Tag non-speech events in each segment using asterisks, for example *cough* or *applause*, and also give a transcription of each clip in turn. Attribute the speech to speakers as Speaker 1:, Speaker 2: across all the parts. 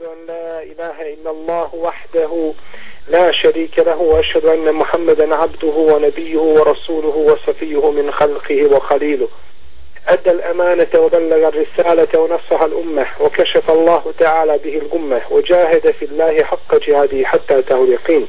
Speaker 1: وأشهد أن لا إله إلا الله وحده لا شريك له وأشهد أن محمدا عبده ونبيه ورسوله وصفيه من خلقه وخليله. أدى الأمانة وبلغ الرسالة ونصح الأمة وكشف الله تعالى به الأمة وجاهد في الله حق جهاده حتى أتاه اليقين.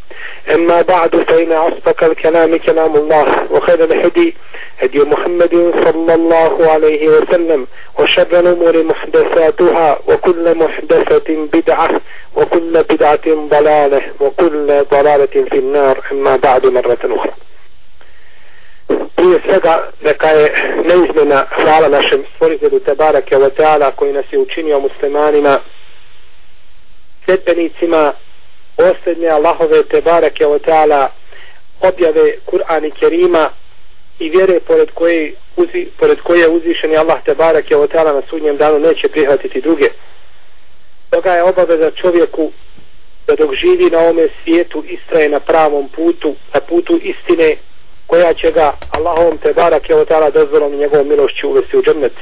Speaker 1: أما بعد فإن أصدق الكلام كلام الله وخير الهدي هدي محمد صلى الله عليه وسلم وشر الأمور محدثاتها وكل محدثة بدعة وكل بدعة ضلالة وكل ضلالة في النار. أما بعد مرة أخرى. Prije svega neka je neizmjena hvala našem stvoritelju Tebarake wa ta'ala koji nas je učinio muslimanima sedbenicima posljednje Allahove Tebarake wa objave Kur'an i Kerima i vjere pored koje, uzi, pored koje uzvišeni Allah Tebarake wa na sudnjem danu neće prihvatiti druge toga je obaveza čovjeku da dok živi na ovome svijetu istraje na pravom putu na putu istine koja će ga Allahom te barak je otala dozvolom i njegovom milošću uvesti u džemnet.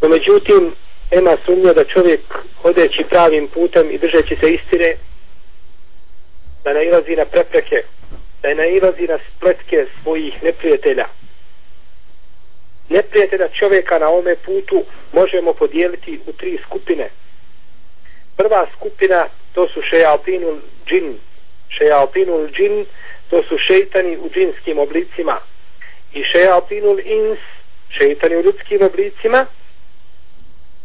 Speaker 1: No međutim, nema sumnje da čovjek hodeći pravim putem i držeći se istine, da ne ilazi na prepreke, da ne ilazi na spletke svojih neprijatelja. Neprijatelja čovjeka na ome putu možemo podijeliti u tri skupine. Prva skupina to su šejaltinul džin. Šejaltinul džin to su šeitani u džinskim oblicima i šejatinul ins šeitani u ljudskim oblicima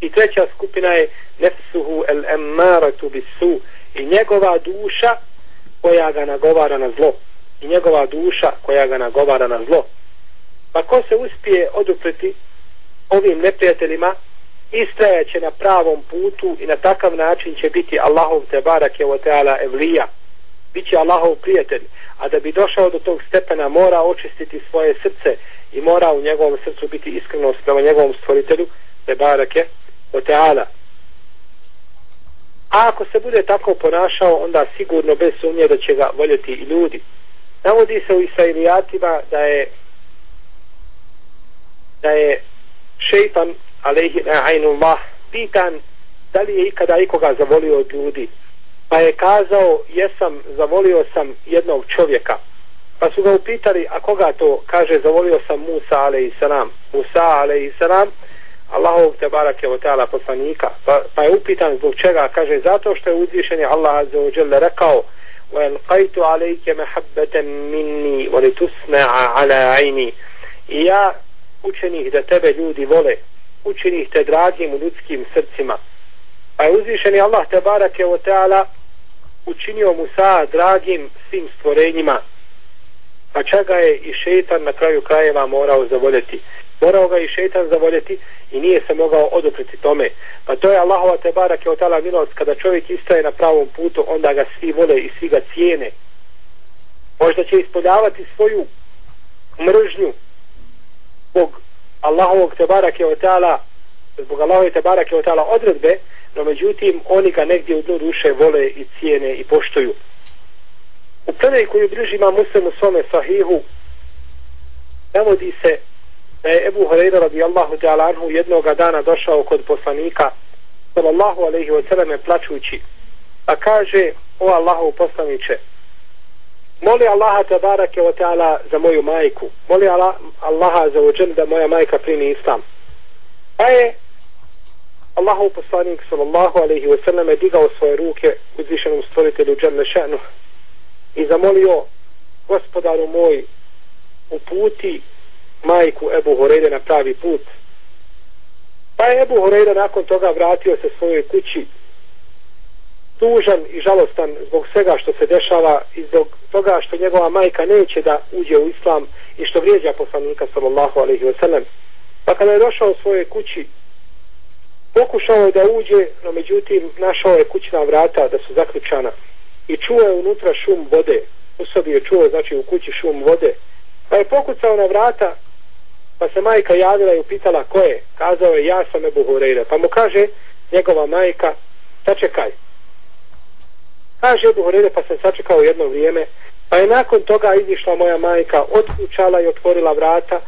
Speaker 1: i treća skupina je nefsuhu el emmaratu bisu i njegova duša koja ga nagovara na zlo. I njegova duša koja ga nagovara na zlo. Pa ko se uspije odupreti ovim neprijateljima istrajaće na pravom putu i na takav način će biti Allahov te barake o teala evlija. Biće Allahov prijatelj a da bi došao do tog stepena mora očistiti svoje srce i mora u njegovom srcu biti iskrenost prema njegovom stvoritelju te barake o teala a ako se bude tako ponašao onda sigurno bez sumnje da će ga voljeti i ljudi. Navodi se u Israilijatima da je da je šeitan alaihi na'ainullah pitan da li je ikada ikoga zavolio od ljudi. Pa je kazao jesam, zavolio sam jednog čovjeka. Pa su ga upitali a koga to? Kaže zavolio sam Musa alaihissalam Musa alaihissalam Allahov te barake o ta'ala poslanika pa, pa je upitan zbog čega kaže zato što je uzvišen je Allah azza wa jalla rekao وَالْقَيْتُ عَلَيْكَ مَحَبَّةً مِنِّي وَلِتُسْنَعَ عَلَى عَيْنِي i ja učenih da tebe ljudi vole učenih te dragim u ljudskim srcima pa je uzvišen je Allah te barake o ta'ala učinio Musa dragim svim stvorenjima pa čak ga je i šeitan na kraju krajeva morao zavoljeti morao ga i šeitan zavoljeti i nije se mogao odupriti tome. Pa to je Allahova te barak je otala milost. Kada čovjek istaje na pravom putu onda ga svi vole i svi ga cijene. Možda će ispoljavati svoju mržnju zbog Allahovog te barak je otala zbog Allahove te barak je otala odredbe no međutim oni ga negdje u dnu duše vole i cijene i poštuju. U predaj koju bliži ima muslim u svome sahihu navodi se da je Ebu Horeira radijallahu ta'ala anhu jednoga dana došao kod poslanika sallallahu alaihi wa sallam plaćući a kaže o Allahu poslaniće moli Allaha tabarake wa ta'ala za moju majku moli Allah, Allaha za uđen da moja majka primi islam. Pa je Allahu poslanik sallallahu alaihi wa sallam digao svoje ruke uzvišenom stvoritelju dželle Šenu i zamolio gospodaru moj uputi majku Ebu Horejde na pravi put. Pa je Ebu Horejde nakon toga vratio se svojoj kući tužan i žalostan zbog svega što se dešava i zbog toga što njegova majka neće da uđe u islam i što vrijeđa poslanika sallallahu alaihi wa sallam. Pa kada je došao u svoje kući, pokušao je da uđe, no međutim našao je kućna vrata da su zaključana i čuo je unutra šum vode. U sobi je čuo, znači u kući šum vode. Pa je pokucao na vrata, pa se majka javila i upitala ko je. Kazao je, ja sam Ebu Hureyre. Pa mu kaže njegova majka, sačekaj. Kaže Ebu Hureyre, pa sam sačekao jedno vrijeme. Pa je nakon toga izišla moja majka, otključala i otvorila vrata,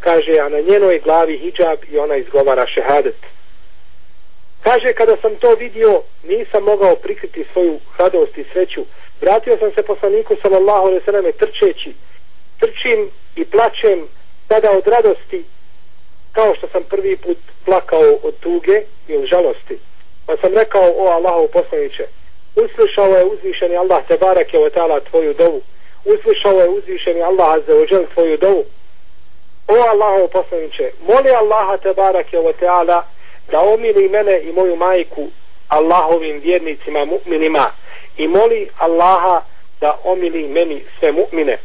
Speaker 1: kaže, a na njenoj glavi hijab i ona izgovara šehadet. Kaže, kada sam to vidio, nisam mogao prikriti svoju radost i sreću. Vratio sam se poslaniku, sallallahu alaihi sallam, trčeći. Trčim i plačem tada od radosti, kao što sam prvi put plakao od tuge i od žalosti. Pa sam rekao, o Allahov poslaniće, uslišao je uzvišeni Allah te barak je otala tvoju dovu. Uslišao je uzvišeni Allah za ođel tvoju dovu. O Allahov poslaniće, moli Allaha te barak je otala da omili mene i moju majku Allahovim vjernicima mu'minima i moli Allaha da omili meni sve mu'mine.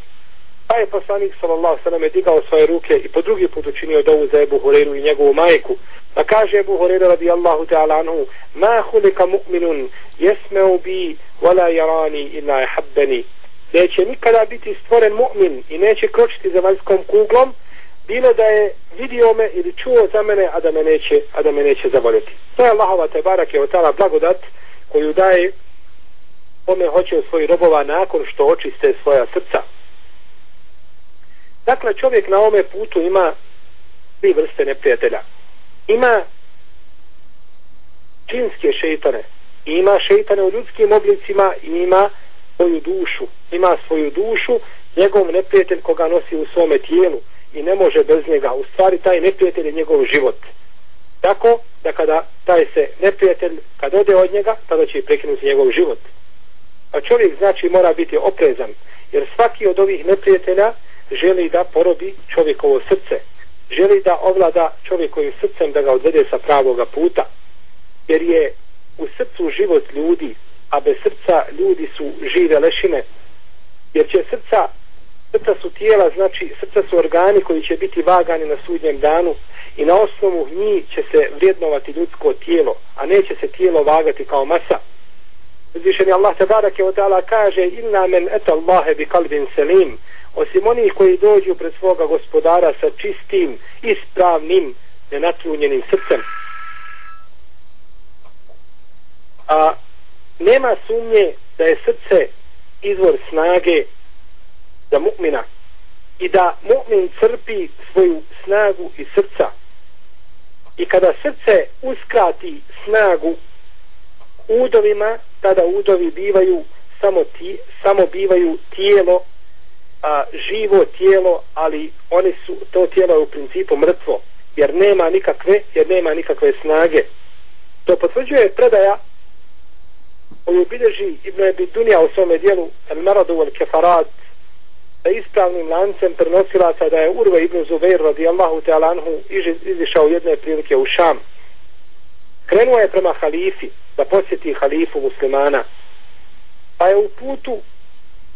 Speaker 1: Pa je poslanik sallallahu sallam je digao svoje ruke i po drugi put učinio dovu za Ebu Horeru i njegovu majku. Pa kaže Ebu Horeru radijallahu ta'ala anhu Ma hulika mu'minun jesmeu bi wala jarani illa ehabbeni. Neće nikada biti stvoren mu'min i neće kročiti za vanjskom kuglom bilo da je vidio me ili čuo za mene, a da me neće, a da me neće zavoljeti. To je Allahova te barake od otala blagodat koju daje kome hoće u svojih robova nakon što očiste svoja srca. Dakle, čovjek na ome putu ima tri vrste neprijatelja. Ima džinske šeitane. Ima šeitane u ljudskim oblicima i ima svoju dušu. Ima svoju dušu, njegov neprijatelj koga nosi u svome tijelu i ne može bez njega. U stvari taj neprijatelj je njegov život. Tako da kada taj se neprijatelj, kad ode od njega, tada će i prekinuti njegov život. A čovjek znači mora biti oprezan, jer svaki od ovih neprijatelja želi da porobi čovjekovo srce. Želi da ovlada čovjekovim srcem da ga odvede sa pravoga puta. Jer je u srcu život ljudi, a bez srca ljudi su žive lešine. Jer će srca srca su tijela, znači srca su organi koji će biti vagani na sudnjem danu i na osnovu njih će se vrijednovati ljudsko tijelo, a neće se tijelo vagati kao masa. Uzvišeni Allah te barake od ta'ala kaže inna men eta Allahe bi kalbin selim osim onih koji dođu pred svoga gospodara sa čistim, ispravnim, nenatrunjenim srcem. A nema sumnje da je srce izvor snage za mu'mina i da mu'min crpi svoju snagu i srca i kada srce uskrati snagu udovima tada udovi bivaju samo, ti, samo bivaju tijelo a, živo tijelo ali oni su to tijelo je u principu mrtvo jer nema nikakve jer nema nikakve snage to potvrđuje predaja koju bilježi Ibn Abi Dunja u svome dijelu El maradu El kefarat sa ispravnim lancem prenosilaca da je Urva ibn Zubair radijallahu ta'ala anhu izišao jedne prilike u Šam. Krenuo je prema halifi da posjeti halifu muslimana. Pa je u putu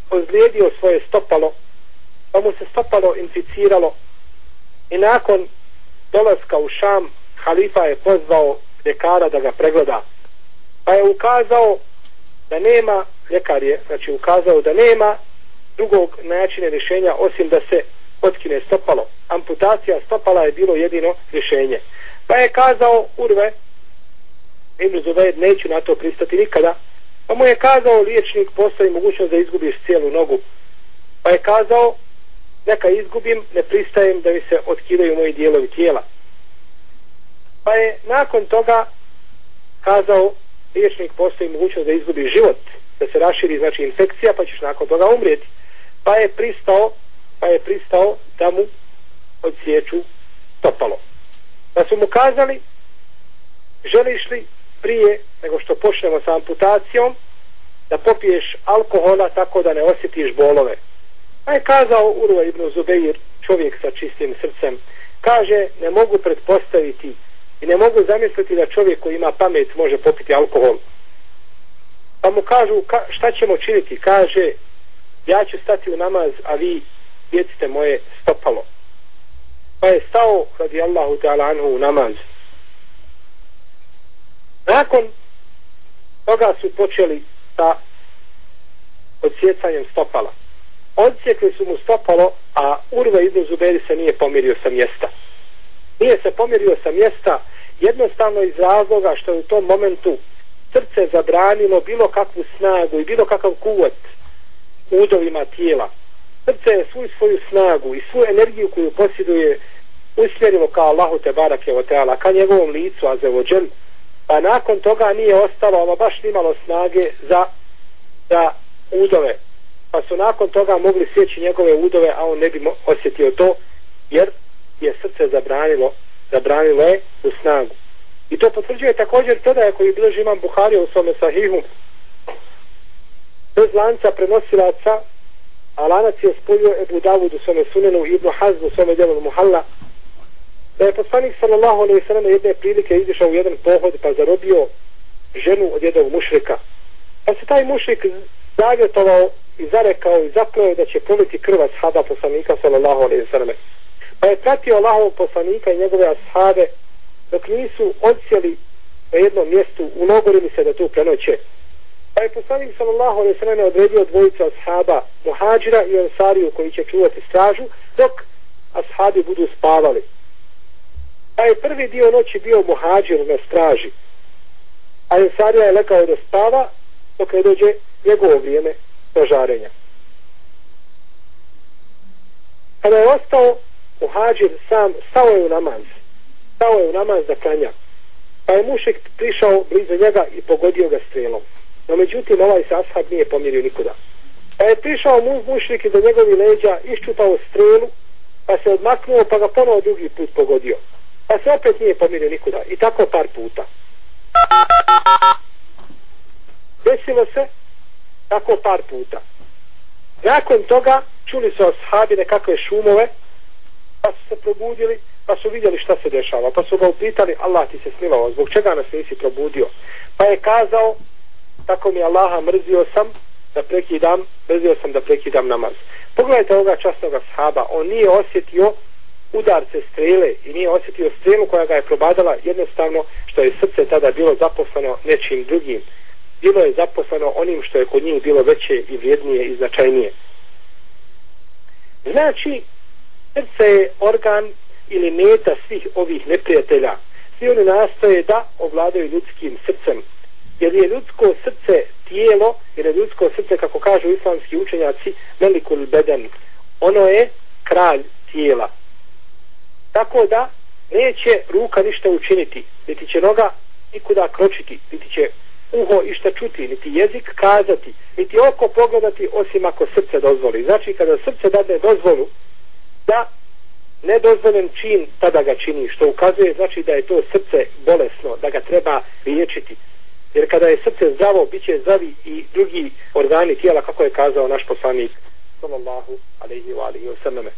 Speaker 1: ozlijedio svoje stopalo, pa mu se stopalo inficiralo i nakon dolaska u Šam halifa je pozvao ljekara da ga pregleda. Pa je ukazao da nema, ljekar je, znači ukazao da nema drugog načina rješenja osim da se otkine stopalo. Amputacija stopala je bilo jedino rješenje. Pa je kazao Urve, Ibn Zubair, neću na to pristati nikada, pa mu je kazao liječnik, postoji mogućnost da izgubiš cijelu nogu. Pa je kazao, neka izgubim, ne pristajem da mi se otkidaju moji dijelovi tijela. Pa je nakon toga kazao, liječnik, postoji mogućnost da izgubiš život, da se raširi, znači infekcija, pa ćeš nakon toga umrijeti pa je pristao pa je pristao da mu odsječu topalo. Pa su mu kazali želiš li prije nego što počnemo sa amputacijom da popiješ alkohola tako da ne osjetiš bolove. Pa je kazao Urva ibn Zubeir, čovjek sa čistim srcem, kaže ne mogu pretpostaviti i ne mogu zamisliti da čovjek koji ima pamet može popiti alkohol. pa mu kažu ka, šta ćemo činiti kaže ja ću stati u namaz a vi jedite moje stopalo pa je stao radi Allahu ta'ala anhu u namaz nakon toga su počeli sa odsjecanjem stopala odsjekli su mu stopalo a Urva ibn Zuberi se nije pomirio sa mjesta nije se pomirio sa mjesta jednostavno iz razloga što je u tom momentu srce zabranilo bilo kakvu snagu i bilo kakav kuvat udovima tijela. Srce je svu svoju snagu i svu energiju koju posjeduje usmjerilo ka Allahu te barake o teala, ka njegovom licu, a za pa nakon toga nije ostalo, ono baš nimalo snage za, za udove. Pa su nakon toga mogli sjeći njegove udove, a on ne bi osjetio to, jer je srce zabranilo, zabranilo je u snagu. I to potvrđuje također predaje koji bilježi imam Buharija u svome sahihu. Bez lanca prenosilaca, a lanac je spojio Ebu Davud u svome sunenu i Ibnu Hazmu u svome djelu Muhalla, da je poslanik sallallahu alaihi sallam jedne prilike izišao u jedan pohod pa zarobio ženu od jednog mušrika. Pa se taj mušrik zavjetovao i zarekao i zakleo da će politi krva shaba poslanika sallallahu alaihi sallam. Pa je pratio Allahovog poslanika i njegove ashabe dok nisu odsjeli na jednom mjestu, unogorili se da tu prenoće. Pa je poslanik sallallahu alaihi sallam odredio dvojicu ashaba, muhađira i ansariju koji će čuvati stražu, dok ashabi budu spavali. Pa je prvi dio noći bio muhađir na straži, a Ensarija je lekao da spava dok ne dođe njegovo vrijeme požarenja. Kada je ostao muhađir sam, stao je u namaz stao je u namaz da klanja. Pa je mušek prišao blizu njega i pogodio ga strelom. No međutim, ovaj sashab nije pomirio nikuda. Pa je prišao mu, mušik iza njegovi leđa, iščupao strelu, pa se odmaknuo, pa ga ponovo drugi put pogodio. Pa se opet nije pomirio nikuda. I tako par puta. Desilo se tako par puta. Nakon toga čuli su ashabi nekakve šumove, pa su se probudili, pa su vidjeli šta se dešava, pa su ga upitali, Allah ti se smilao, zbog čega nas nisi probudio? Pa je kazao, tako mi Allaha mrzio sam da prekidam, mrzio sam da prekidam namaz. Pogledajte ovoga časnog ashaba, on nije osjetio udarce strele i nije osjetio strelu koja ga je probadala jednostavno što je srce tada bilo zaposleno nečim drugim. Bilo je zaposleno onim što je kod njih bilo veće i vrijednije i značajnije. Znači, srce je organ ili meta svih ovih neprijatelja. Svi oni nastoje da ovladaju ljudskim srcem. Jer je ljudsko srce tijelo, jer je ljudsko srce, kako kažu islamski učenjaci, melikul beden. Ono je kralj tijela. Tako da neće ruka ništa učiniti, niti će noga nikuda kročiti, niti će uho išta čuti, niti jezik kazati, niti oko pogledati, osim ako srce dozvoli. Znači, kada srce dade dozvolu da nedozvoljen čin tada ga čini što ukazuje znači da je to srce bolesno da ga treba liječiti jer kada je srce zdravo bit će zdravi i drugi organi tijela kako je kazao naš poslanik sallallahu alaihi wa alaihi wa sallame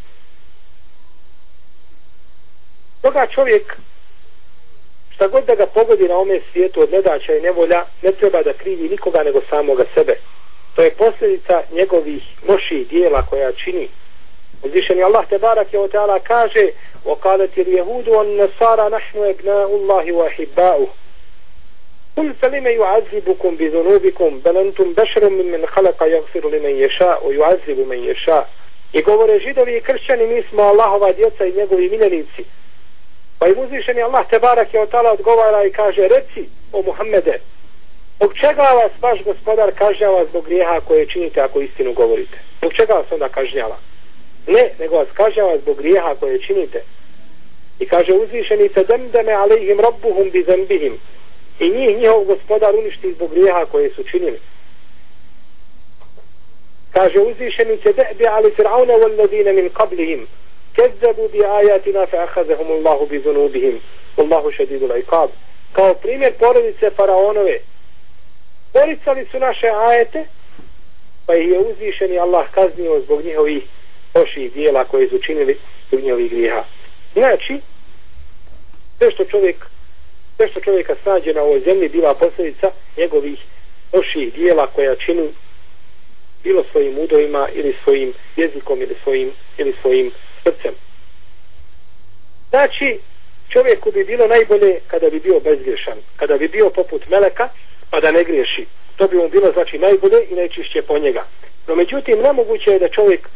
Speaker 1: toga čovjek šta god da ga pogodi na ome svijetu od nedaća i nevolja ne treba da krivi nikoga nego samoga sebe to je posljedica njegovih loših dijela koja čini Uzvišeni Allah te barak je o teala kaže وقالت اليهود والنصارى نحن ابناء الله واحباؤه قل فلم يعذبكم بذنوبكم بل انتم بشر من من خلق يغفر لمن يشاء ويعذب من يشاء i govore židovi i kršćani mi smo Allahova djeca i njegovi miljenici pa im uzvišeni Allah te barak je od tala odgovara i kaže reci o Muhammede zbog čega vas vaš gospodar kažnjava zbog grijeha koje činite ako istinu govorite zbog čega vas onda kažnjava Ne, nego vas kažnjava zbog grijeha koje činite. I kaže uzvišeni se demdeme alejhim rabbuhum bi zembihim. I njih njihov gospodar uništi zbog grijeha koje su činili. Kaže uzvišeni se de'bi ali fir'auna wal ladine min qablihim. Kezzabu bi ajatina fa ahazahum Allahu bi zunubihim. Allahu šedidu lajkab. Kao primjer porodice faraonove. Poricali su naše ajete, pa ih je uzvišeni Allah kaznio zbog njihovih loših dijela koje su činili njihovih grijeha. Znači, sve što čovjek sve što čovjeka snađe na ovoj zemlji bila posljedica njegovih loših dijela koja čini bilo svojim udovima ili svojim jezikom ili svojim, ili svojim srcem. Znači, čovjeku bi bilo najbolje kada bi bio bezgrešan, kada bi bio poput meleka, pa da ne griješi. To bi mu bilo znači najbolje i najčišće po njega. No međutim, nemoguće je da čovjek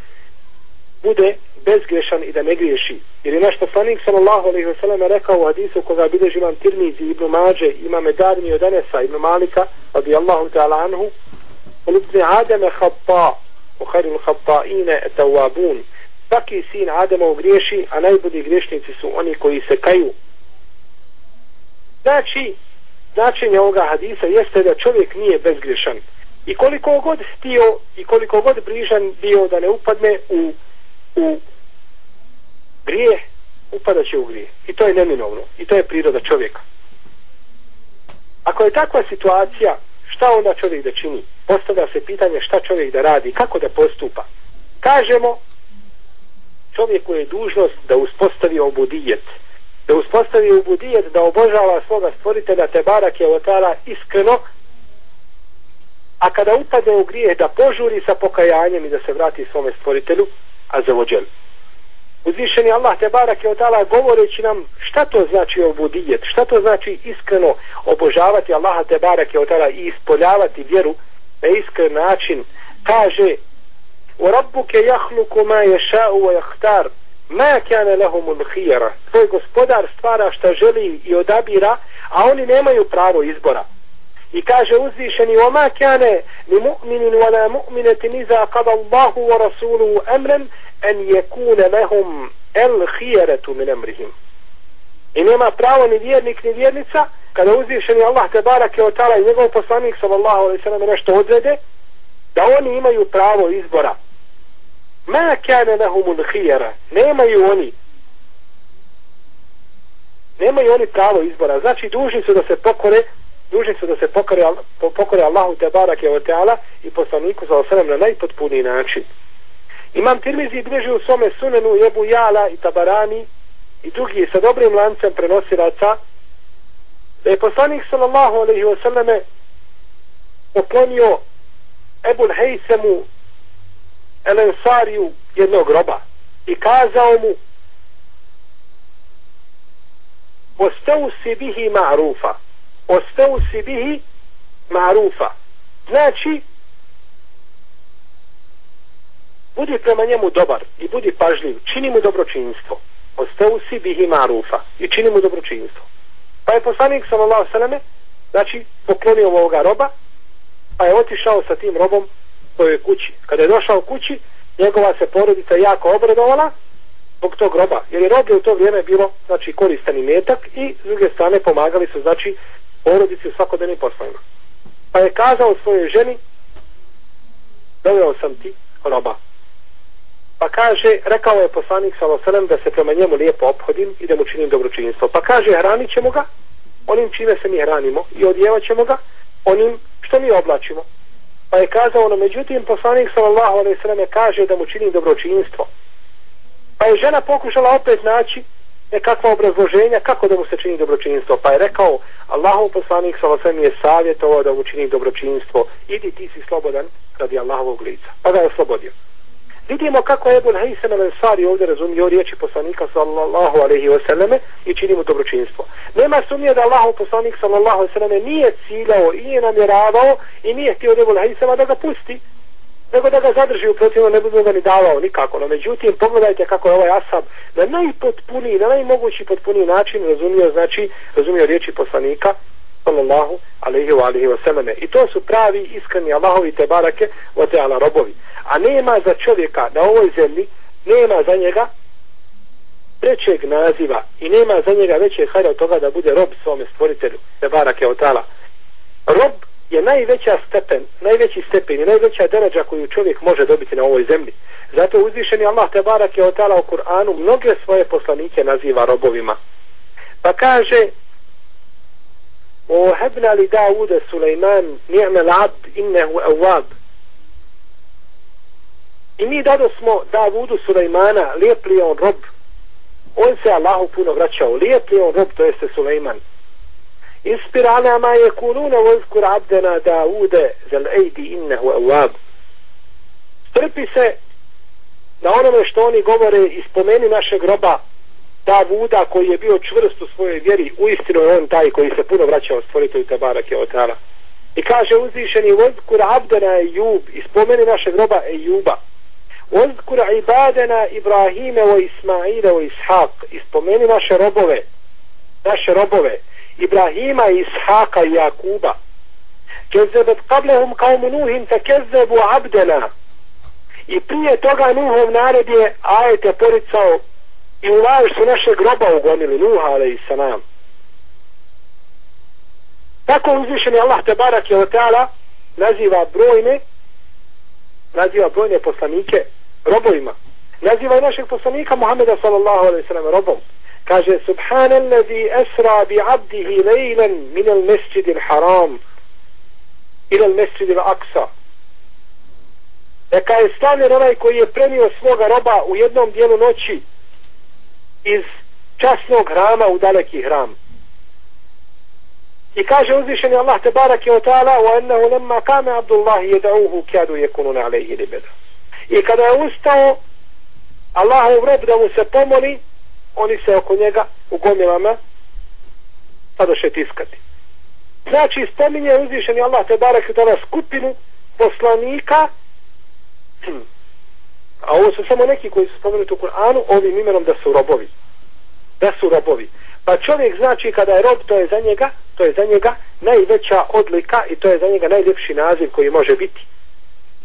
Speaker 1: bude bezgrešan i da ne griješi. Jer je naš poslanik sallallahu alaihi wasallam rekao u hadisu koga bilež imam Tirmizi ibn Mađe, imam Edarni od Anesa ibn Malika, radi Allahu ta'ala anhu, ulubni Adame Habba, u kharil Hatta'ine etawabun, svaki sin Adama griješi, a najbolji griješnici su oni koji se kaju. Znači, značenje ovoga hadisa jeste da čovjek nije bezgriješan. I koliko god stio i koliko god brižan bio da ne upadne u, u grije, upadaće u grije. I to je neminovno. I to je priroda čovjeka. Ako je takva situacija, šta onda čovjek da čini? Postavlja se pitanje šta čovjek da radi, kako da postupa. Kažemo, čovjeku je dužnost da uspostavi obudijet. Da uspostavi obudijet, da obožava svoga stvoritelja te barake je otara iskreno, a kada upade u grijeh da požuri sa pokajanjem i da se vrati svome stvoritelju, a za vođelu Uzvišeni Allah te barak je otala govoreći nam šta to znači obudijet, šta to znači iskreno obožavati Allaha te barak je otala i ispoljavati vjeru na iskren način. Kaže وربك يخلق ما يشاء ويختار ما كان لهم الخيرة tvoj gospodar stvara šta želi i odabira a oni nemaju pravo izbora i kaže uzvišeni وما كان لمؤمن ولا مؤمنة إذا قضى الله ورسوله أمرا أن يكون لهم الخيرة من أمرهم i nema pravo ni vjernik ni vjernica kada uzvišeni Allah te barake od tala i njegov poslanik sallallahu alaihi sallam nešto odrede da oni imaju pravo izbora. Ma kane lahumul khiyara nemaju oni. Nemaju oni pravo izbora. Znači dužni su da se pokore dužni su da se pokore, pokore Allahu te barake o teala i poslaniku za osanem na najpotpuniji način. Imam tirmizi bliži u svome sunenu jebu jala i tabarani i drugi sa dobrim lancem prenosilaca da je poslanik sallallahu alaihi wasallame poklonio Ebul Hejsemu Elensariju jednog groba. I kazao mu osteu si bihi ma'rufa. Osteu si bihi ma'rufa. Znači budi prema njemu dobar i budi pažljiv. Čini mu dobročinstvo. Osteu si bihi ma'rufa. I čini mu dobročinstvo. Pa je poslanik sallallahu sallame znači poklonio ovoga roba pa je otišao sa tim robom svojoj kući. Kada je došao kući, njegova se porodica jako obradovala zbog tog roba, Jer je rob u to vrijeme bilo znači, koristan metak i s druge strane pomagali su znači, porodici u svakodnevnim poslovima. Pa je kazao svojoj ženi doveo sam ti roba. Pa kaže, rekao je poslanik Salosanem da se prema njemu lijepo ophodim i da mu činim dobročinstvo. Pa kaže, hranit ćemo ga onim čime se mi hranimo i odjevat ćemo ga onim što mi oblačimo. Pa je kazao ono, međutim, poslanik sallallahu alaihi sallam kaže da mu čini dobročinstvo. Pa je žena pokušala opet naći nekakva obrazloženja kako da mu se čini dobročinstvo. Pa je rekao, Allahov poslanik sallallahu alaihi sallam je savjetovao da mu čini dobročinstvo. Idi ti si slobodan radi Allahovog lica. Pa ga je oslobodio vidimo kako je Ebul Hejsem al Ansari ovdje razumio riječi poslanika sallallahu alaihi wasallame i čini mu dobročinstvo. Nema sumnje da Allahu poslanik sallallahu alaihi wasallame nije ciljao i nije namjeravao i nije htio od Ebul Hejsema da ga pusti nego da ga zadrži u protivno ne bude ga ni davao nikako. No međutim, pogledajte kako je ovaj Asab na najpotpuniji, na najmogući potpuniji način razumio, znači, razumio riječi poslanika sallallahu alaihi wa alaihi wa sallame. I to su pravi, iskreni Allahovi te barake, o te ala robovi. A nema za čovjeka na ovoj zemlji nema za njega trećeg naziva i nema za njega veće hajda od toga da bude rob svome stvoritelju te barake otala rob je najveća stepen najveći stepen i najveća deređa koju čovjek može dobiti na ovoj zemlji. Zato uzvišeni Allah te barake otala u Kur'anu mnoge svoje poslanike naziva robovima. Pa kaže وهبنا لداود سليمان نعم العبد إنه أواب I mi dado smo Davudu Sulejmana, lijep li on rob, on se Allahu puno vraćao, lijep li on rob, to jeste Sulejman. Ispir ala ma je kununa vozkur abdena Daude zel ejdi innehu evab. Strpi se na onome što oni govore i spomeni našeg ta Davuda koji je bio čvrst u svojoj vjeri, uistinu je on taj koji se puno vraćao stvoritelju Tabarak je otala. I kaže uzvišeni vozkur abdena Ejub i spomeni našeg groba Ejuba. Vozkur ibadena Ibrahime o Ismaile o Ishak i spomeni naše robove, naše robove, Ibrahima i i Jakuba. Kezebet kablehum kao nuhim te kezebu abdena. I prije toga Nuhov narod je ajete poricao i u laž su naše groba ugonili Nuha ale i sanam. Tako uzvišeni Allah te barak je otala naziva brojne naziva brojne poslanike robovima. Naziva i našeg poslanika Muhammeda sallallahu alaihi sallam robom. Kaže Subhanallazi esra bi abdihi lejlen min al mesjid il haram ila al mesjid il aksa. Neka je stavljen onaj koji je premio svoga roba u jednom dijelu noći iz časnog hrama u daleki hram. I kaže uzvišeni Allah te barak je o ta'ala wa ennehu lemma kame Abdullah jedauhu kjadu jekunune alaihi libeda. I kada je ustao Allahov rob da mu se pomoli oni se oko njega u gomilama sadoše tiskati. Znači spominje uzvišeni Allah te barak je tada skupinu poslanika. *clears throat* a ovo su samo neki koji su spomenuti u Kur'anu ovim imenom da su robovi. Da su robovi. Pa čovjek znači kada je rob to je za njega to je za njega najveća odlika i to je za njega najljepši naziv koji može biti.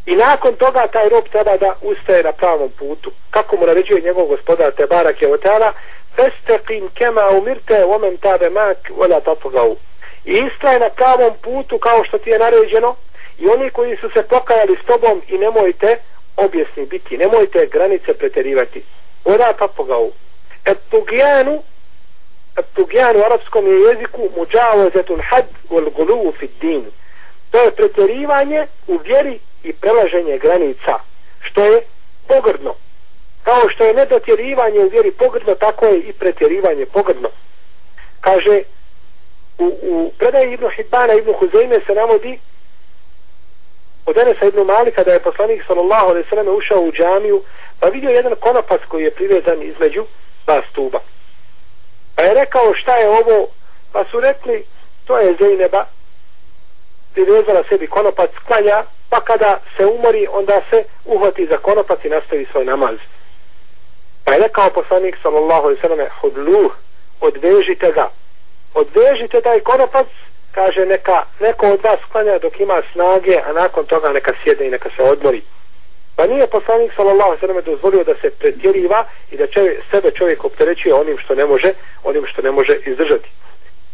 Speaker 1: I nakon toga taj rob treba da ustaje na pravom putu. Kako mu naređuje njegov gospodar Tebarak je otala festeqim kema umirte omen tabe mak vola tatogau i istraje na pravom putu kao što ti je naređeno i oni koji su se pokajali s tobom i nemojte objesni biti nemojte granice preterivati vola tatogau pa et tugijanu Tugijan u arapskom je jeziku muđavozetul had wal guluvu fit din. To je preterivanje u vjeri i prelaženje granica, što je pogrdno. Kao što je nedotjerivanje u vjeri pogrdno, tako je i pretjerivanje pogrdno. Kaže, u, u predaji Ibnu Hibana, Ibnu Huzeyme se navodi od Enesa ibn Mali, kada je poslanik sallallahu alaihi sallam ušao u džamiju, pa vidio jedan konopac koji je privezan između dva stuba. Pa je rekao šta je ovo, pa su rekli to je Zejneba, privezala sebi konopac, klanja, pa kada se umori, onda se uhvati za konopac i nastavi svoj namaz. Pa je rekao poslanik sallallahu alaihi sallam, hudluh, odvežite ga, odvežite taj konopac, kaže neka neko od vas klanja dok ima snage, a nakon toga neka sjede i neka se odmori. Pa nije poslanik sallallahu alejhi ve dozvolio da se pretjeriva i da čovjek, sebe čovjek opterećuje onim što ne može, onim što ne može izdržati.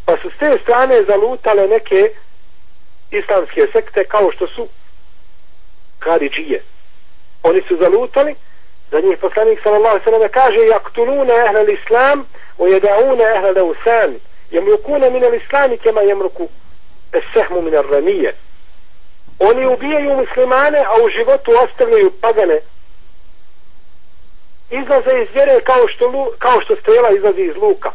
Speaker 1: Pa su s te strane zalutale neke islamske sekte kao što su Karidžije. Oni su zalutali, za njih poslanik sallallahu alejhi ve kaže: jaktuluna ehlel islam wa yad'una ehlel usan yamrukuna min al-islami kama yamruku as-sahmu min ar-ramiyah." Oni ubijaju muslimane, a u životu ostavljaju pagane. Izlaze iz vjere kao što, lu, kao što strela izlazi iz luka.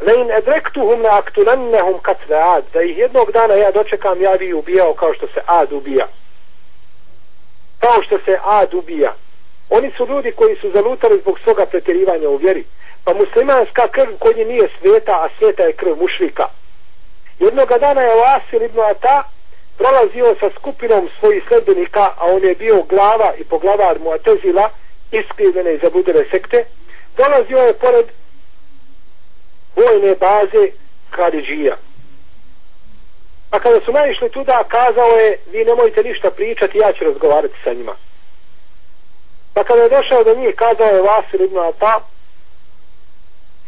Speaker 1: Le in edrektuhum na aktunannehum katle ad. Da ih jednog dana ja dočekam, ja bi ubijao kao što se ad ubija. Kao što se ad ubija. Oni su ljudi koji su zalutali zbog svoga pretjerivanja u vjeri. Pa muslimanska krv kod nje nije sveta, a sveta je krv mušrika. Jednoga dana je Vasil ibn Ata prolazio sa skupinom svojih sledbenika, a on je bio glava i poglavar Muatezila, iskrivene i zabudele sekte, prolazio je pored vojne baze Karidžija. A kada su naišli tuda, kazao je, vi nemojte ništa pričati, ja ću razgovarati sa njima. Pa kada je došao do njih, kazao je Vasil ibn Ata,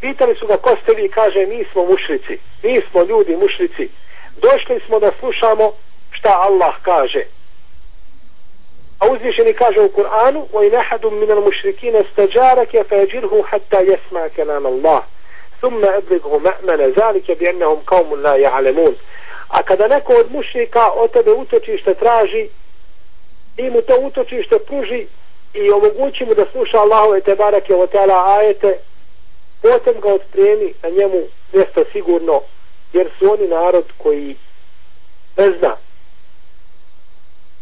Speaker 1: pitali su ga ko ste vi, kaže, mi smo mušlici, mi smo ljudi mušlici, došli smo da slušamo šta Allah kaže. A uzvišeni kaže u Kur'anu وَإِنْ أَحَدٌ مِنَ الْمُشْرِكِينَ اسْتَجَارَكَ فَيَجِرْهُ حَتَّى يَسْمَعَ كَلَامَ اللَّهِ ثُمَّ أَبْلِغْهُ مَأْمَنَ ذَلِكَ بِأَنَّهُمْ قَوْمٌ لَا يَعْلَمُونَ A kada neko od mušrika od tebe utočište traži i mu to utočište pruži i omogući mu da sluša Allahove te barake o tela ajete, potom ga otprijemi na njemu mjesto sigurno jer su oni narod koji ne zna.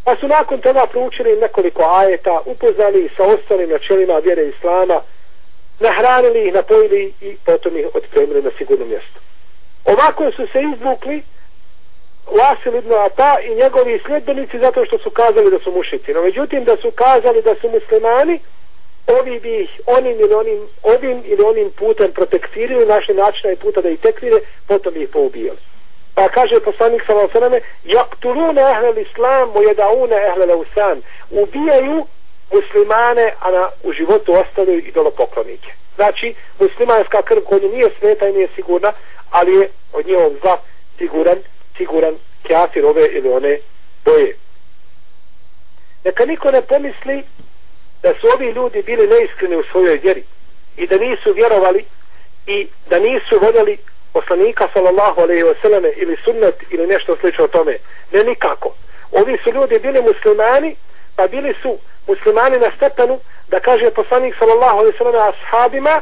Speaker 1: Pa su nakon toga proučili nekoliko ajeta, upoznali sa ostalim načelima vjere Islama, nahranili ih, napojili i potom ih otpremili na sigurno mjesto. Ovako su se izvukli Vasil ibn Ata i njegovi sljedbenici zato što su kazali da su mušiti. No međutim da su kazali da su muslimani, ovi bi ih onim ili onim, ovim ili onim putem protektirili naše načina i puta da ih tekvire, potom ih poubijali. Pa kaže poslanik sa Vasilame, jaktulune ehlel islam, mojedaune ehlel usan, ubijaju muslimane, a na, u životu ostavljaju idolopoklonike. Znači, muslimanska krv kod nije sveta i nije sigurna, ali je od njegovog zla siguran, siguran kjafir ove ili one boje. Neka niko ne pomisli da su ovi ljudi bili neiskreni u svojoj vjeri i da nisu vjerovali i da nisu voljeli poslanika sallallahu alaihi wasallam ili sunnet ili nešto slično tome. Ne nikako. Ovi su ljudi bili muslimani pa bili su muslimani na stepenu da kaže poslanik sallallahu alaihi wasallam ashabima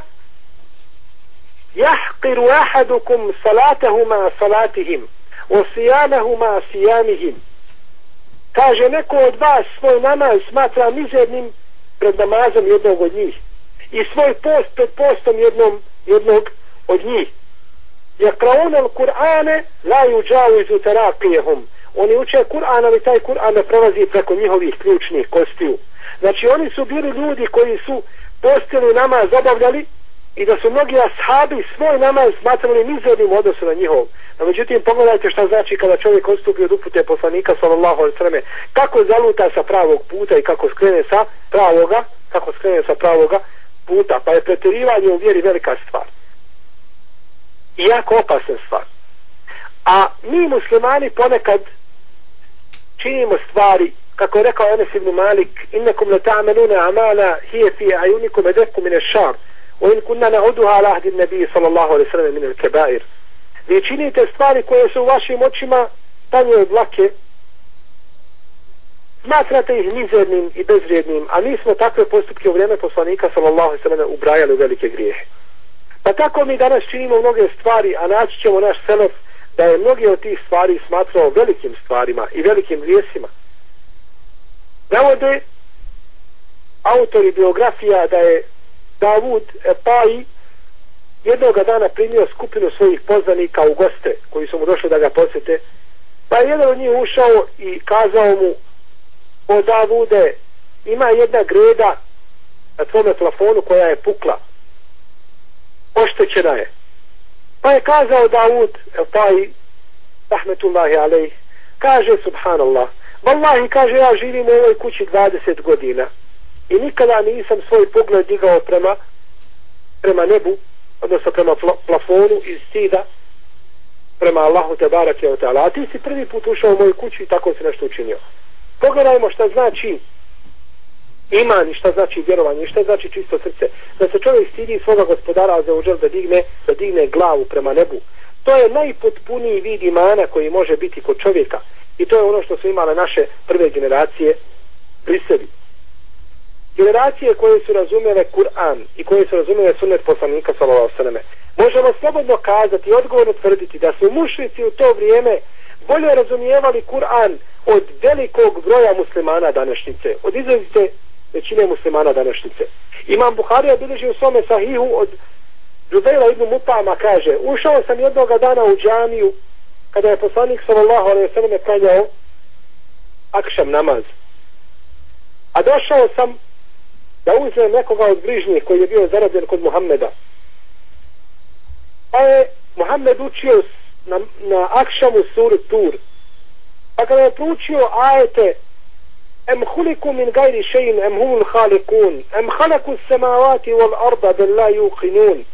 Speaker 1: jahqiru ahadukum salatahuma salatihim o sijamahuma sijamihim kaže neko od vas svoj namaz smatra mizernim pred namazom jednog od njih. I svoj post pred postom jednom, jednog od njih. Yakrauna al-Kur'ane la yujawizu taraqiyahum oni uče Kur'an ali taj Kur'an ne prelazi preko njihovih ključnih kostiju. Znači oni su bili ljudi koji su postili namaz obavljali i da su mnogi ashabi svoj namaz smatrali mizernim odnosu na njihov. A međutim pogledajte šta znači kada čovjek odstupi od upute poslanika sallallahu alaihi sallam kako zaluta sa pravog puta i kako skrene sa pravoga kako skrene sa pravoga puta pa je pretjerivanje u vjeri velika stvar. I jako opasna stvar. A mi muslimani ponekad činimo stvari, kako je rekao Enes ibn Malik, innakum la ta'maluna amala hije fi ajunikum min ash-shar. وإن كنا نعودها على عهد النبي صلى الله عليه وسلم من الكبائر kebair. Vi činite stvari koje su u vašim očima tanje od lake, smatrate ih mizernim i bezvrijednim, a mi smo takve postupke u vrijeme poslanika sallallahu alaihi sallam ubrajali u velike grijehe. Pa tako mi danas činimo mnoge stvari, a naći ćemo naš selef da je mnoge od tih stvari smatrao velikim stvarima i velikim grijesima. Navode autori biografija da je Davud Epai jednoga dana primio skupinu svojih poznanika u goste koji su mu došli da ga posjete. Pa je jedan od njih ušao i kazao mu o Davude ima jedna greda na tvome plafonu koja je pukla. Oštećena je. Pa je kazao Davud, Epai rahmetullahi alejh, kaže subhanallah, vallahi kaže ja živim u ovoj kući 20 godina i nikada nisam svoj pogled digao prema prema nebu, odnosno prema plafonu iz stida prema Allahu te barak ta'ala. A ti si prvi put ušao u moju kuću i tako si nešto učinio. Pogledajmo šta znači iman i šta znači vjerovanje i šta znači čisto srce. Da se čovjek stidi svoga gospodara za uđer da digne, da digne glavu prema nebu. To je najpotpuniji vid imana koji može biti kod čovjeka. I to je ono što su imale naše prve generacije pri sebi generacije koje su razumele Kur'an i koje su razumele sunnet poslanika sallallahu sallam možemo slobodno kazati i odgovorno tvrditi da su mušnici u to vrijeme bolje razumijevali Kur'an od velikog broja muslimana današnjice od izrazite većine muslimana današnjice. Imam Buharija bilježi u svome sahihu od Džubejla ibn Mutama kaže ušao sam jednoga dana u džamiju kada je poslanik sallallahu alaihi sallam je klanjao akšam namaz. A došao sam da uzme nekoga od bližnjih koji je bio zarobljen kod Muhammeda. Pa je Muhammed učio na, na Akšamu suru Tur. Pa kada je proučio ajete Em huliku min gajri šein, em humul halikun, em halaku samavati wal arda del la yuqinun,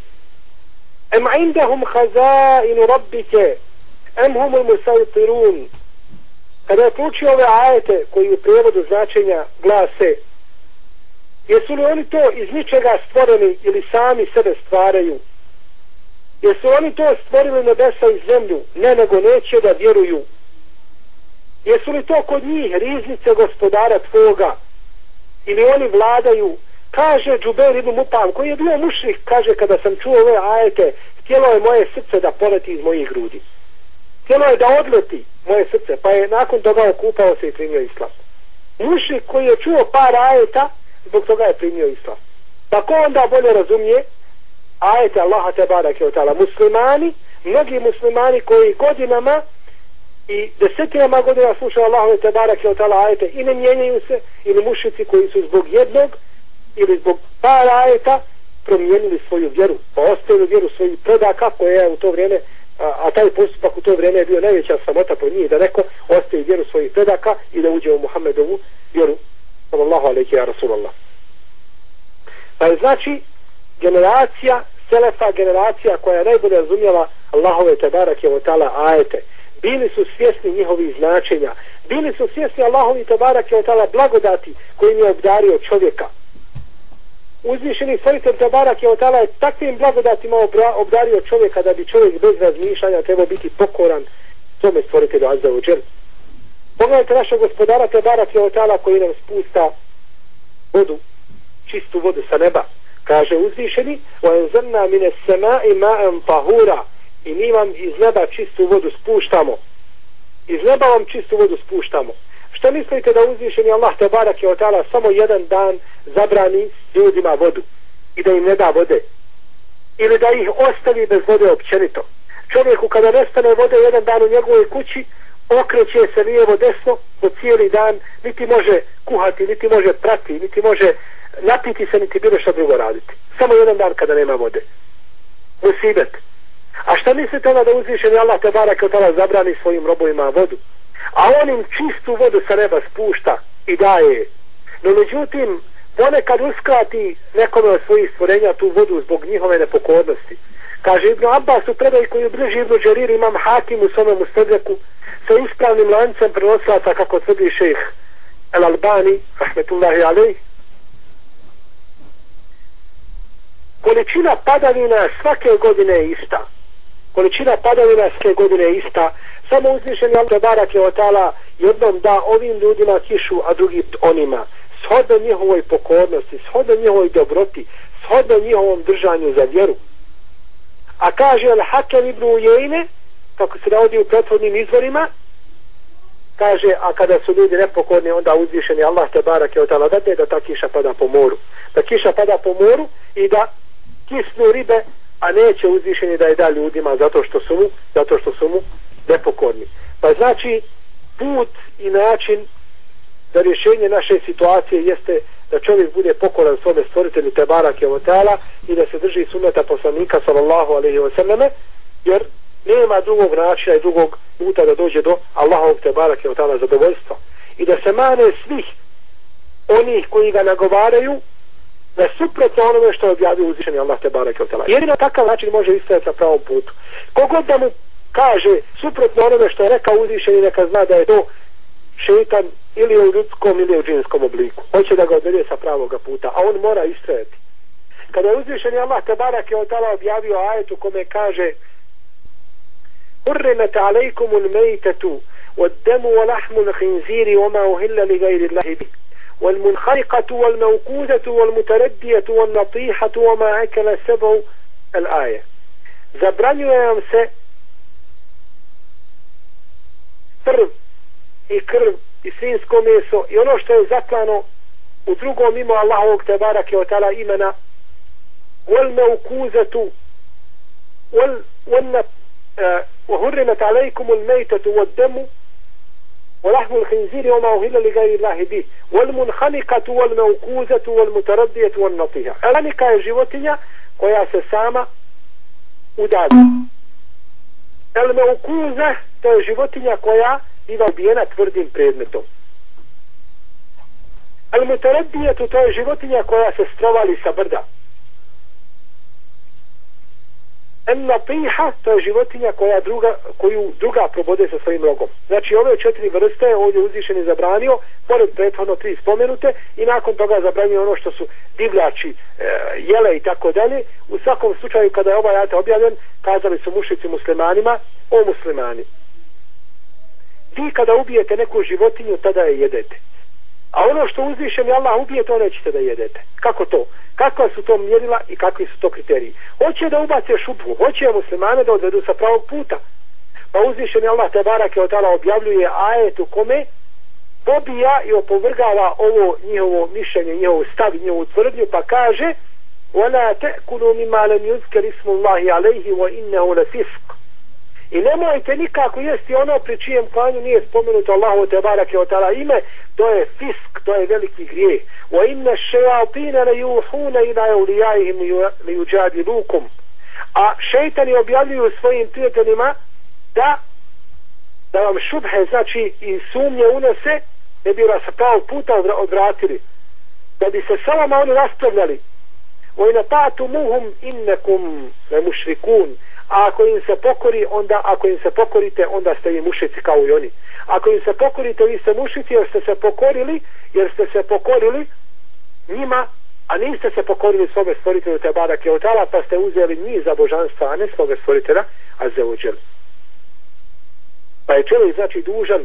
Speaker 1: em indahum hazainu rabbike, em humul musautirun. Kada je proučio ove ajete koji u prevodu značenja glase jesu li oni to iz ničega stvoreni ili sami sebe stvaraju jesu oni to stvorili nebesa i zemlju ne nego neće da vjeruju Jesu li to kod njih riznice gospodara tvoga? Ili oni vladaju? Kaže Džuber ibn Mupam, koji je bio mušnik, kaže kada sam čuo ove ajete, htjelo je moje srce da poleti iz mojih grudi. htjelo je da odleti moje srce, pa je nakon toga okupao se i primio islam. Mušik koji je čuo par ajeta, zbog toga je primio islam. Pa ko onda bolje razumije ajete Allaha te barake od. Muslimani, mnogi muslimani koji godinama i desetinama godina slušaju Allaha te barake od ajete i ne mijenjaju se, ili mušici koji su zbog jednog ili zbog par ajeta promijenili svoju vjeru, pa ostavili vjeru svojih predaka koja je u to vrijeme a, a taj postupak u to vrijeme je bio najveća samota po njih da neko ostaje vjeru svojih predaka i da uđe u Muhammedovu vjeru sallallahu alaihi wa rasulallah pa je znači generacija selefa generacija koja je najbolje razumjela Allahove tebarak je otala ajete. Bili su svjesni njihovih značenja. Bili su svjesni Allahovi tebarak je otala blagodati kojim je obdario čovjeka. Uzvišeni stvoritelj Tabarak je otala je takvim blagodatima obdario čovjeka da bi čovjek bez razmišljanja trebao biti pokoran tome stvoritelju Azza u džel. Pogledajte našeg gospodara Tabarak je otala koji nam spusta vodu, čistu vodu sa neba. Kaže uzvišeni, o مِنَ السَّمَاءِ مَاً طَهُورًا tahura i mi vam iz neba čistu vodu spuštamo. Iz neba vam čistu vodu spuštamo. Što mislite da uzvišeni Allah te barak je otala samo jedan dan zabrani ljudima vodu i da im ne da vode? Ili da ih ostavi bez vode općenito? Čovjeku kada nestane vode jedan dan u njegovoj kući, okreće se lijevo desno po cijeli dan, niti može kuhati, niti može prati, niti može napiti se, niti bilo što drugo raditi. Samo jedan dan kada nema vode. Musibet. A šta mislite da uzvišeni Allah te barak od tada zabrani svojim robovima vodu? a on im čistu vodu sa neba spušta i daje. No međutim, ponekad uskrati nekome od svojih stvorenja tu vodu zbog njihove nepokornosti. Kaže Ibn Abbas u predaj koju bliži Ibn Đerir imam hakim u svome mustadreku sa ispravnim lancem prenoslaca kako tvrdi šejh El Albani, rahmetullahi alej. Količina padavina svake godine je ista. Količina padavina svake godine je ista samo uzvišeni Allah barak je otala jednom da ovim ljudima kišu a drugi onima shodno njihovoj pokornosti shodno njihovoj dobroti shodno njihovom držanju za vjeru a kaže al hakem ibn Ujejne kako se navodi u prethodnim izvorima kaže a kada su ljudi nepokorni onda uzvišeni Allah te barak je otala da da ta kiša pada po moru da kiša pada po moru i da kisnu ribe a neće uzvišeni da je da ljudima zato što su mu zato što su mu nepokorni. Pa znači, put i način za rješenje naše situacije jeste da čovjek bude pokoran svome stvoritelju te barake tala i da se drži suneta poslanika sallallahu alaihi wa sallame, jer nema drugog načina i drugog puta da dođe do Allahovog te barake otala zadovoljstva. I da se mane svih onih koji ga nagovaraju da suprotno onome što objavio uzvišeni Allah te barake otala. Jer na takav način može istajati sa pravom putu. Kogod da mu kaže suprotno onome što je rekao uzvišeni neka zna da je to šeitan ili u ljudskom ili u džinskom obliku. Hoće da ga odvede sa pravoga puta, a on mora istrajati. Kada je uzvišeni Allah te barake od tada objavio ajetu kome kaže حرمت عليكم الميتة والدم ولحم الخنزير وما أهل لغير الله به. والمنخرقة والموقوذة والمتردية والنطيحة وما أكل السبع. الآية. زبرانيو يامسا prv i krv i svinsko meso i ono što je zaklano u drugom ima Allahovog tebara keotala imena wal وهرمت عليكم الميتة والدم ولحم الخنزير وما أهل لغير الله به والمنخنقة والموقوزة والمتردية والنطيحة. الخنقة جوتية ويا السامة. ودادة الموقوزة تجوتية ويا إذا بينا تفردين بريدمتو المتردية تجوتية ويا سستوالي سبرده En piha, to je životinja koja druga, koju druga probode sa svojim rogom. Znači ove četiri vrste ovdje uzvišen zabranio, pored prethodno tri spomenute i nakon toga zabranio ono što su divljači, e, jele i tako dalje. U svakom slučaju kada je ovaj ajta objavljen, kazali su mušici muslimanima, o muslimani. Vi kada ubijete neku životinju, tada je jedete. A ono što uzvišen je Allah ubije, to nećete da jedete. Kako to? Kakva su to mjerila i kakvi su to kriteriji? Hoće da ubace šupu, hoće muslimane da odvedu sa pravog puta. pa uzvišeni Allah te barake od tala objavljuje ajet u kome pobija i opovrgava ovo njihovo mišljenje, njihovo stav, njihovu tvrdnju, pa kaže وَلَا تَأْكُلُوا مِمَا لَمْ يُذْكَرِ اسْمُ اللَّهِ عَلَيْهِ وَإِنَّهُ لَفِسْقُ I nemojte nikako jesti ono pri čijem klanju nije spomenuto Allahu te barake od tala ime, to je fisk, to je veliki grijeh. Wa inna shayatin la yuhuna ila awliyaihim li yujadilukum. A šeitani objavljuju svojim prijateljima da da vam šubhe, znači i sumnje unose, ne bi vas pao puta odvratili. Da bi se sa vama oni raspravljali. Wa inna ta'tumuhum innakum la mushrikun a ako im se pokori onda ako im se pokorite onda ste i mušici kao i oni ako im se pokorite vi ste mušici jer ste se pokorili jer ste se pokorili njima a niste se pokorili svome stvoritelju te barake od tala pa ste uzeli njih za božanstva a ne svoga stvoritelja, a za uđeli. pa je čovjek znači dužan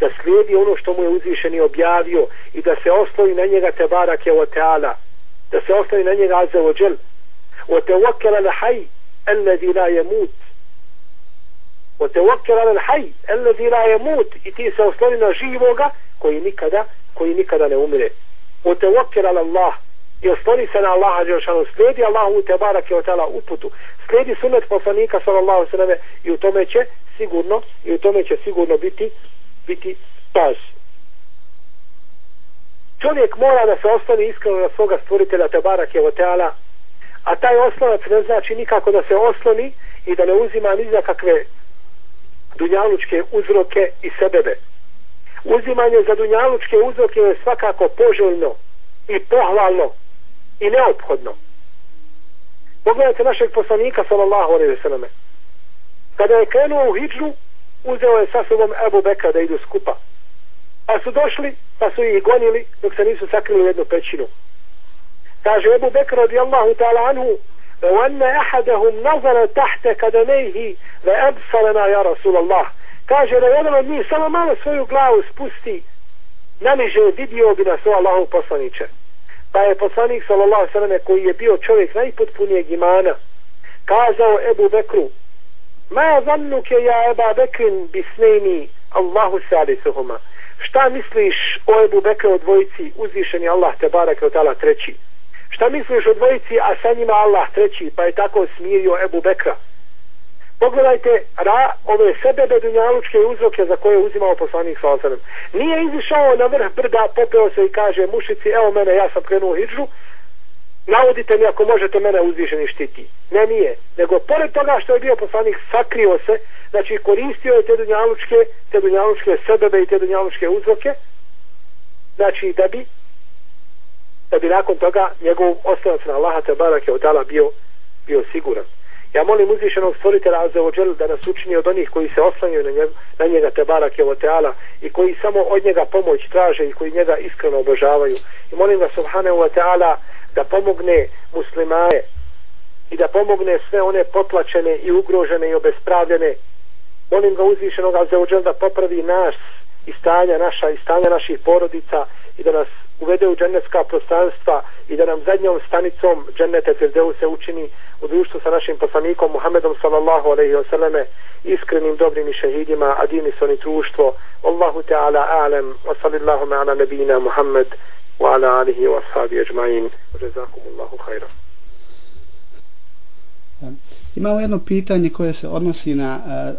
Speaker 1: da slijedi ono što mu je uzvišen i objavio i da se oslovi na njega te barake od tala da se oslovi na njega a za uđeli. o te wakela na الذي لا يموت وتوكل على الحي الذي لا يموت i ti se osloni na živoga koji nikada koji nikada ne umire وتوكل على الله i osloni se na Allaha Đelšanu slijedi Allahu te barake o tala uputu slijedi sunet poslanika sallallahu sallam i u tome će sigurno i u tome će sigurno biti biti spas čovjek mora da se ostane iskreno na svoga stvoritelja te barake o tala a taj oslonac ne znači nikako da se osloni i da ne uzima ni za kakve dunjalučke uzroke i sebebe. Uzimanje za dunjalučke uzroke je svakako poželjno i pohvalno i neophodno. Pogledajte našeg poslanika sallallahu alaihi ve selleme. Kada je krenuo u hijđu, uzeo je sa sobom Ebu Bekra da idu skupa. Pa su došli, pa su ih gonili dok se nisu sakrili u jednu pećinu kaže Ebu Bekr radijallahu ta'ala anhu وأن أحدهم نظر تحت كدميه لأبصرنا يا رسول الله kaže da jedan od njih samo malo svoju glavu spusti naniže vidio bi nas o Allahu poslaniće pa je poslanik sallallahu sallam koji je bio čovjek najpotpunijeg imana kazao Ebu Bekru ma zannuke ja Eba Bekrin bisnejni Allahu salisuhuma šta misliš o Ebu Bekru od dvojici uzvišeni Allah te barak od tala treći Šta misliš o dvojici, a sa njima Allah treći, pa je tako smirio Ebu Bekra? Pogledajte ra, ove sebebe dunjalučke uzroke za koje je uzimao poslanik sa. Nije izišao na vrh brda, popeo se i kaže mušici, evo mene, ja sam krenuo hijđu, navodite mi ako možete mene uzvišeni štiti. Ne, nije. Nego, pored toga što je bio poslanik, sakrio se, znači koristio je te dunjalučke, te dunjalučke sebebe i te dunjalučke uzroke, znači da bi da bi nakon toga njegov oslanac na Allaha te barake od Allah bio, bio siguran. Ja molim uzvišenog stvoritelja Azzawajal da nas učini od onih koji se oslanjaju na njega, na njega te barake od teala i koji samo od njega pomoć traže i koji njega iskreno obožavaju. I molim ga subhanahu wa ta'ala da pomogne muslimane i da pomogne sve one potlačene i ugrožene i obespravljene. Molim ga uzvišenog Azzawajal da popravi nas i stanja naša i stanja naših porodica i da nas uvede u džennetska prostranstva i da nam zadnjom stanicom džennete Firdeu se učini u društvu sa našim poslanikom Muhammedom sallallahu alaihi wa sallame iskrenim dobrim i šehidima a dini su oni društvo. Allahu Teala a'lem wa sallallahu ma'ana nabina Muhammed wa ala alihi wa sahabi ajma'in. Rezakumullahu khairan.
Speaker 2: Imamo jedno pitanje koje se odnosi na uh,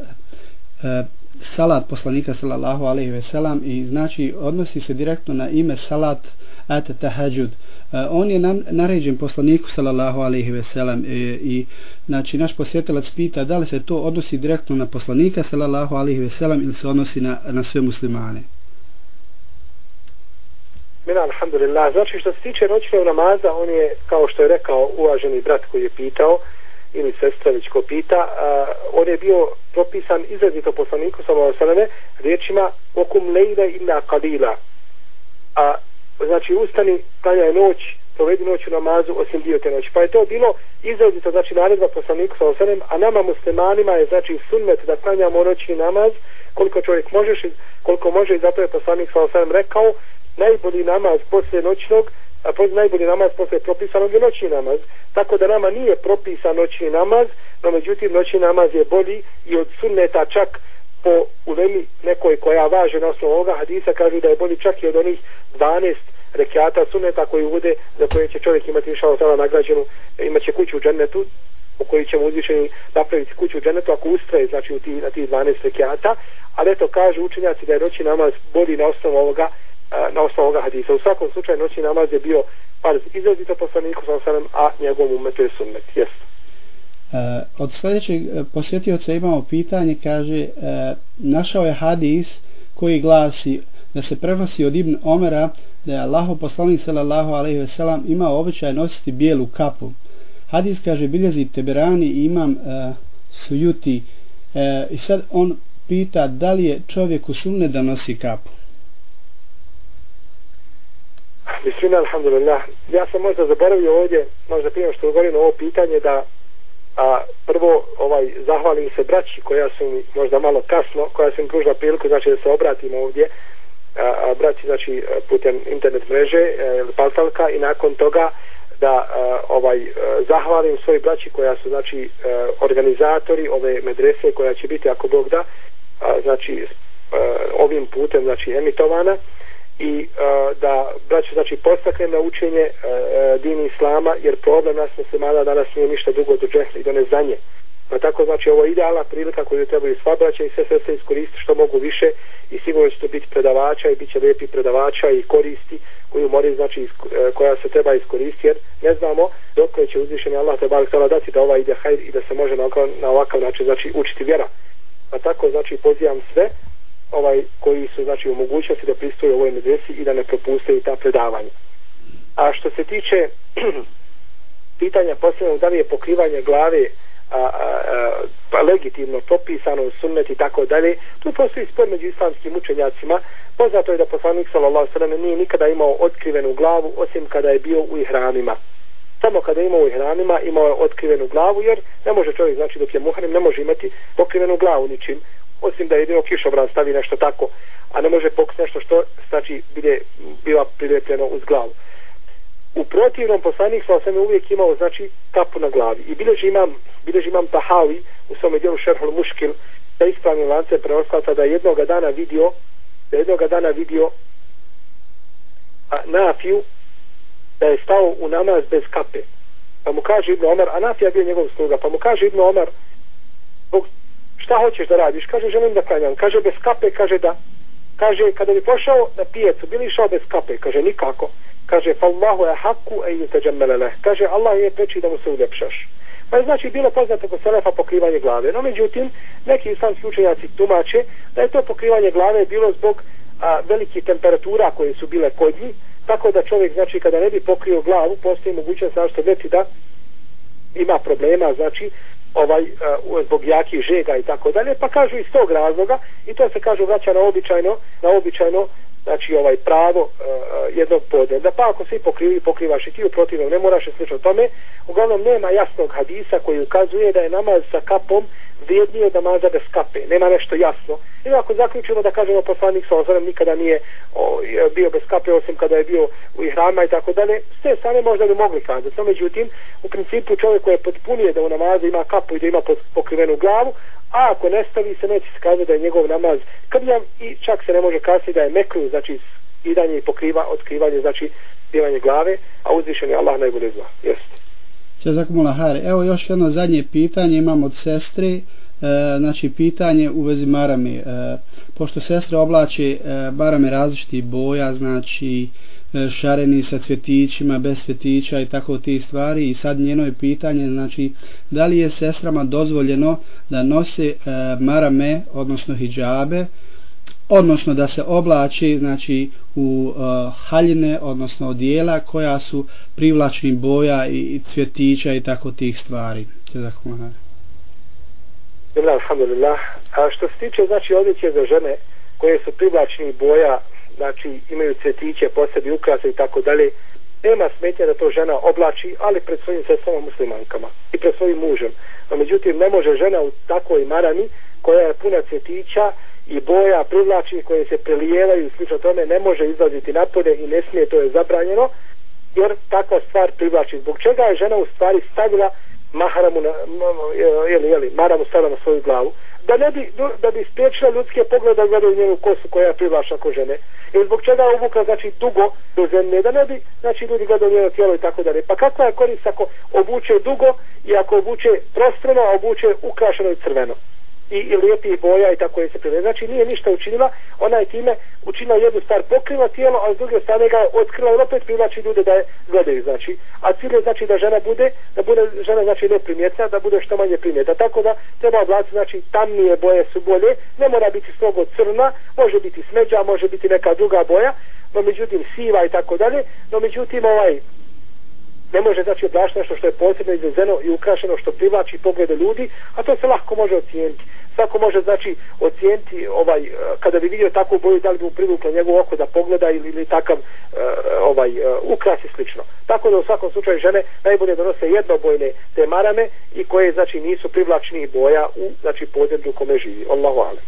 Speaker 2: uh, salat poslanika sallallahu alejhi ve selam i znači odnosi se direktno na ime salat at tahajjud e, on je nam, naređen poslaniku sallallahu alejhi ve selam i, e, i znači naš posjetilac pita da li se to odnosi direktno na poslanika sallallahu alejhi ve selam ili se odnosi na, na sve muslimane
Speaker 1: Mina, alhamdulillah. Znači, što se tiče noćnog namaza, on je, kao što je rekao uvaženi brat koji je pitao, uh, ili sestra već ko pita, uh, on je bio propisan izrazito poslaniku sa Losaname riječima okum lejle illa kalila. A, znači ustani, klanjaj noć, provedi noć u namazu, osim dio te noći. Pa je to bilo izrazito, znači naredba poslaniku sa Losaname, a nama muslimanima je znači sunnet da klanjamo noćni namaz koliko čovjek možeš, koliko može i zato je poslanik sa Losaname rekao najbolji namaz poslije noćnog a po, najbolji namaz posle propisanog je noćni namaz. Tako da nama nije propisan noćni namaz, no međutim noćni namaz je bolji i od sunneta čak po ulemi nekoj koja važe na osnovu ovoga hadisa kažu da je bolji čak i od onih 12 rekiata sunneta koji uvode za koje će čovjek imati inša Allah nagrađenu, imaće kuću u džennetu u kojoj ćemo uzvišeni napraviti kuću u džennetu ako ustraje znači u ti, na tih 12 rekiata ali eto kažu učenjaci da je noći namaz bolji na osnovu ovoga na osnovu ovoga hadisa. U svakom slučaju noći namaz je bio farz izrazito poslaniku sa osanem, a njegovom umetu je sunnet. Jes.
Speaker 2: E, od sljedećeg e, posjetioca imamo pitanje, kaže, e, našao je hadis koji glasi da se prenosi od Ibn Omera da je Allaho poslanik sallallahu alejhi ve sellem imao običaj nositi bijelu kapu. Hadis kaže bilježi Teberani i imam e, Sujuti e, i sad on pita da li je čovjek u sunne da nosi kapu.
Speaker 1: Bismillah, alhamdulillah. Ja sam možda zaboravio ovdje, možda prije što govorim ovo pitanje, da a, prvo ovaj zahvalim se braći koja su mi možda malo kasno, koja su mi pružila priliku, znači da se obratim ovdje, a, a, braći znači putem internet mreže, e, paltalka i nakon toga da a, ovaj a, zahvalim svoj braći koja su znači a, organizatori ove medrese koja će biti ako Bog da, a, znači a, e, ovim putem znači emitovana i uh, da braću znači postakne na učenje uh, dini islama jer problem nas se danas nije ništa dugo do džehli i do neznanje. Pa tako znači ovo je idealna prilika koju trebaju sva braća i sve sestre iskoristiti što mogu više i sigurno će to biti predavača i bit će lijepi predavača i koristi koju mori znači uh, koja se treba iskoristiti jer ne znamo dok će uzvišeni Allah te barak dati da ova ide hajr i da se može na, na ovakav način znači učiti vjera. Pa tako znači pozivam sve ovaj koji su znači omogućili mogućnosti da pristoje ovoj medresi i da ne propuste ta predavanja. A što se tiče *clears throat* pitanja posljednog da li je pokrivanje glave a, a, a, pa legitimno propisano u sunnet i tako dalje, tu postoji spor među islamskim učenjacima. Poznato je da poslanik sallallahu sallam nije nikada imao otkrivenu glavu osim kada je bio u ihramima. Samo kada je imao u ihramima imao je otkrivenu glavu jer ne može čovjek, znači dok je muharim, ne može imati pokrivenu glavu ničim osim da jedino kišobran stavi nešto tako, a ne može pokriti nešto što znači bide, biva prilepljeno uz glavu. U protivnom poslanik sa osam uvijek imao znači kapu na glavi. I bileži imam, bileži imam Tahawi u svom dijelu Šerhul Muškil da ispravni lance prenoskalca da jednoga dana vidio da jednoga dana vidio a, Nafiju da je stao u namaz bez kape. Pa mu kaže Ibn Omar, a Nafija bio njegov sluga, pa mu kaže Ibn Omar, zbog šta hoćeš da radiš? Kaže, želim da klanjam. Kaže, bez kape, kaže da. Kaže, kada bi pošao na pijecu, bili išao bez kape? Kaže, nikako. Kaže, fallahu je haku e i. Kaže, Allah je preči da mu se uljepšaš. Pa je znači bilo poznato kod Selefa pokrivanje glave. No, međutim, neki islamski učenjaci tumače da je to pokrivanje glave bilo zbog a, velikih temperatura koje su bile kod njih, tako da čovjek, znači, kada ne bi pokrio glavu, postoji mogućnost, znači, što da ima problema, znači, ovaj eh, zbog jakih žega i tako dalje pa kažu iz tog razloga i to se kaže vraća na običajno na običajno znači ovaj pravo uh, jednog podnevna pa ako svi pokrivi pokrivaš i ti u protivnom ne moraš slično tome uglavnom nema jasnog hadisa koji ukazuje da je namaz sa kapom vrijednije od namaza bez kape, nema nešto jasno. I ako zaključimo da kažemo poslanik sa ozorem nikada nije o, bio bez kape osim kada je bio u ihrama i tako dalje, s te strane možda bi mogli kazati. No, međutim, u principu čovjek koji je potpunije da u namazu ima kapu i da ima pokrivenu glavu, a ako ne stavi se neće se kazati da je njegov namaz krnjav i čak se ne može kazati da je mekru, znači idanje i pokriva, otkrivanje, znači divanje glave, a uzvišen je Allah najbolje zna. Jeste.
Speaker 2: Čezakumula Hare, Evo još jedno zadnje pitanje imam od sestre. E, znači pitanje u vezi marame. E, pošto sestre oblači e, marame različitih boja, znači e, E, šareni sa cvjetićima, bez cvjetića i tako te stvari i sad njeno je pitanje znači da li je sestrama dozvoljeno da nose e, marame odnosno hijabe odnosno da se oblači znači u e, haljine odnosno odijela koja su privlačni boja i, i cvjetića i tako tih stvari
Speaker 1: Zahvaljujem. Alhamdulillah. A što se tiče znači odjeće za žene koje su privlačni boja, znači imaju cvetiće, posebi ukrase i tako dalje, nema smetnja da to žena oblači, ali pred svojim sestrama muslimankama i pred svojim mužem. No, međutim, ne može žena u takvoj marani koja je puna cvetića i boja privlačnih koje se prelijevaju slično tome ne može izlaziti napolje i ne smije, to je zabranjeno jer takva stvar privlači. Zbog čega je žena u stvari stavila maharamu na, jeli, jeli, maramu stavila na svoju glavu? Da ne bi, da bi spriječila ljudske poglede da gledaju njenu kosu koja je privlačna ko žene. I zbog čega je obuka znači, dugo do zemlje, da ne bi, znači, ljudi gledaju njeno tijelo i tako dalje. Pa kakva je korist ako obuče dugo i ako obuče prostrano, a obuče ukrašeno i crveno? I, i lijepih boja i tako je se prije. Znači nije ništa učinila, ona je time učinila jednu stvar, pokrila tijelo, a s druge strane ga otkrila i opet privlači ljude da je gledaju. Znači, a cilj je znači da žena bude, da bude žena znači ne primjetna, da bude što manje primjetna. Tako da treba oblaci, znači tamnije boje su bolje, ne mora biti strogo crna, može biti smeđa, može biti neka druga boja, no međutim siva i tako dalje, no međutim ovaj ne može znači oblačiti nešto što je posebno izvezeno i ukrašeno što privlači poglede ljudi, a to se lahko može ocijeniti svako može znači ocijeniti ovaj eh, kada bi vidio takvu boju da li bi mu privuklo njegov oko da pogleda ili, ili takav eh, ovaj eh, ukras i slično. Tako da u svakom slučaju žene najbolje donose jednobojne te marame i koje znači nisu privlačnih boja u znači podzemlju kome živi. Allahu alem.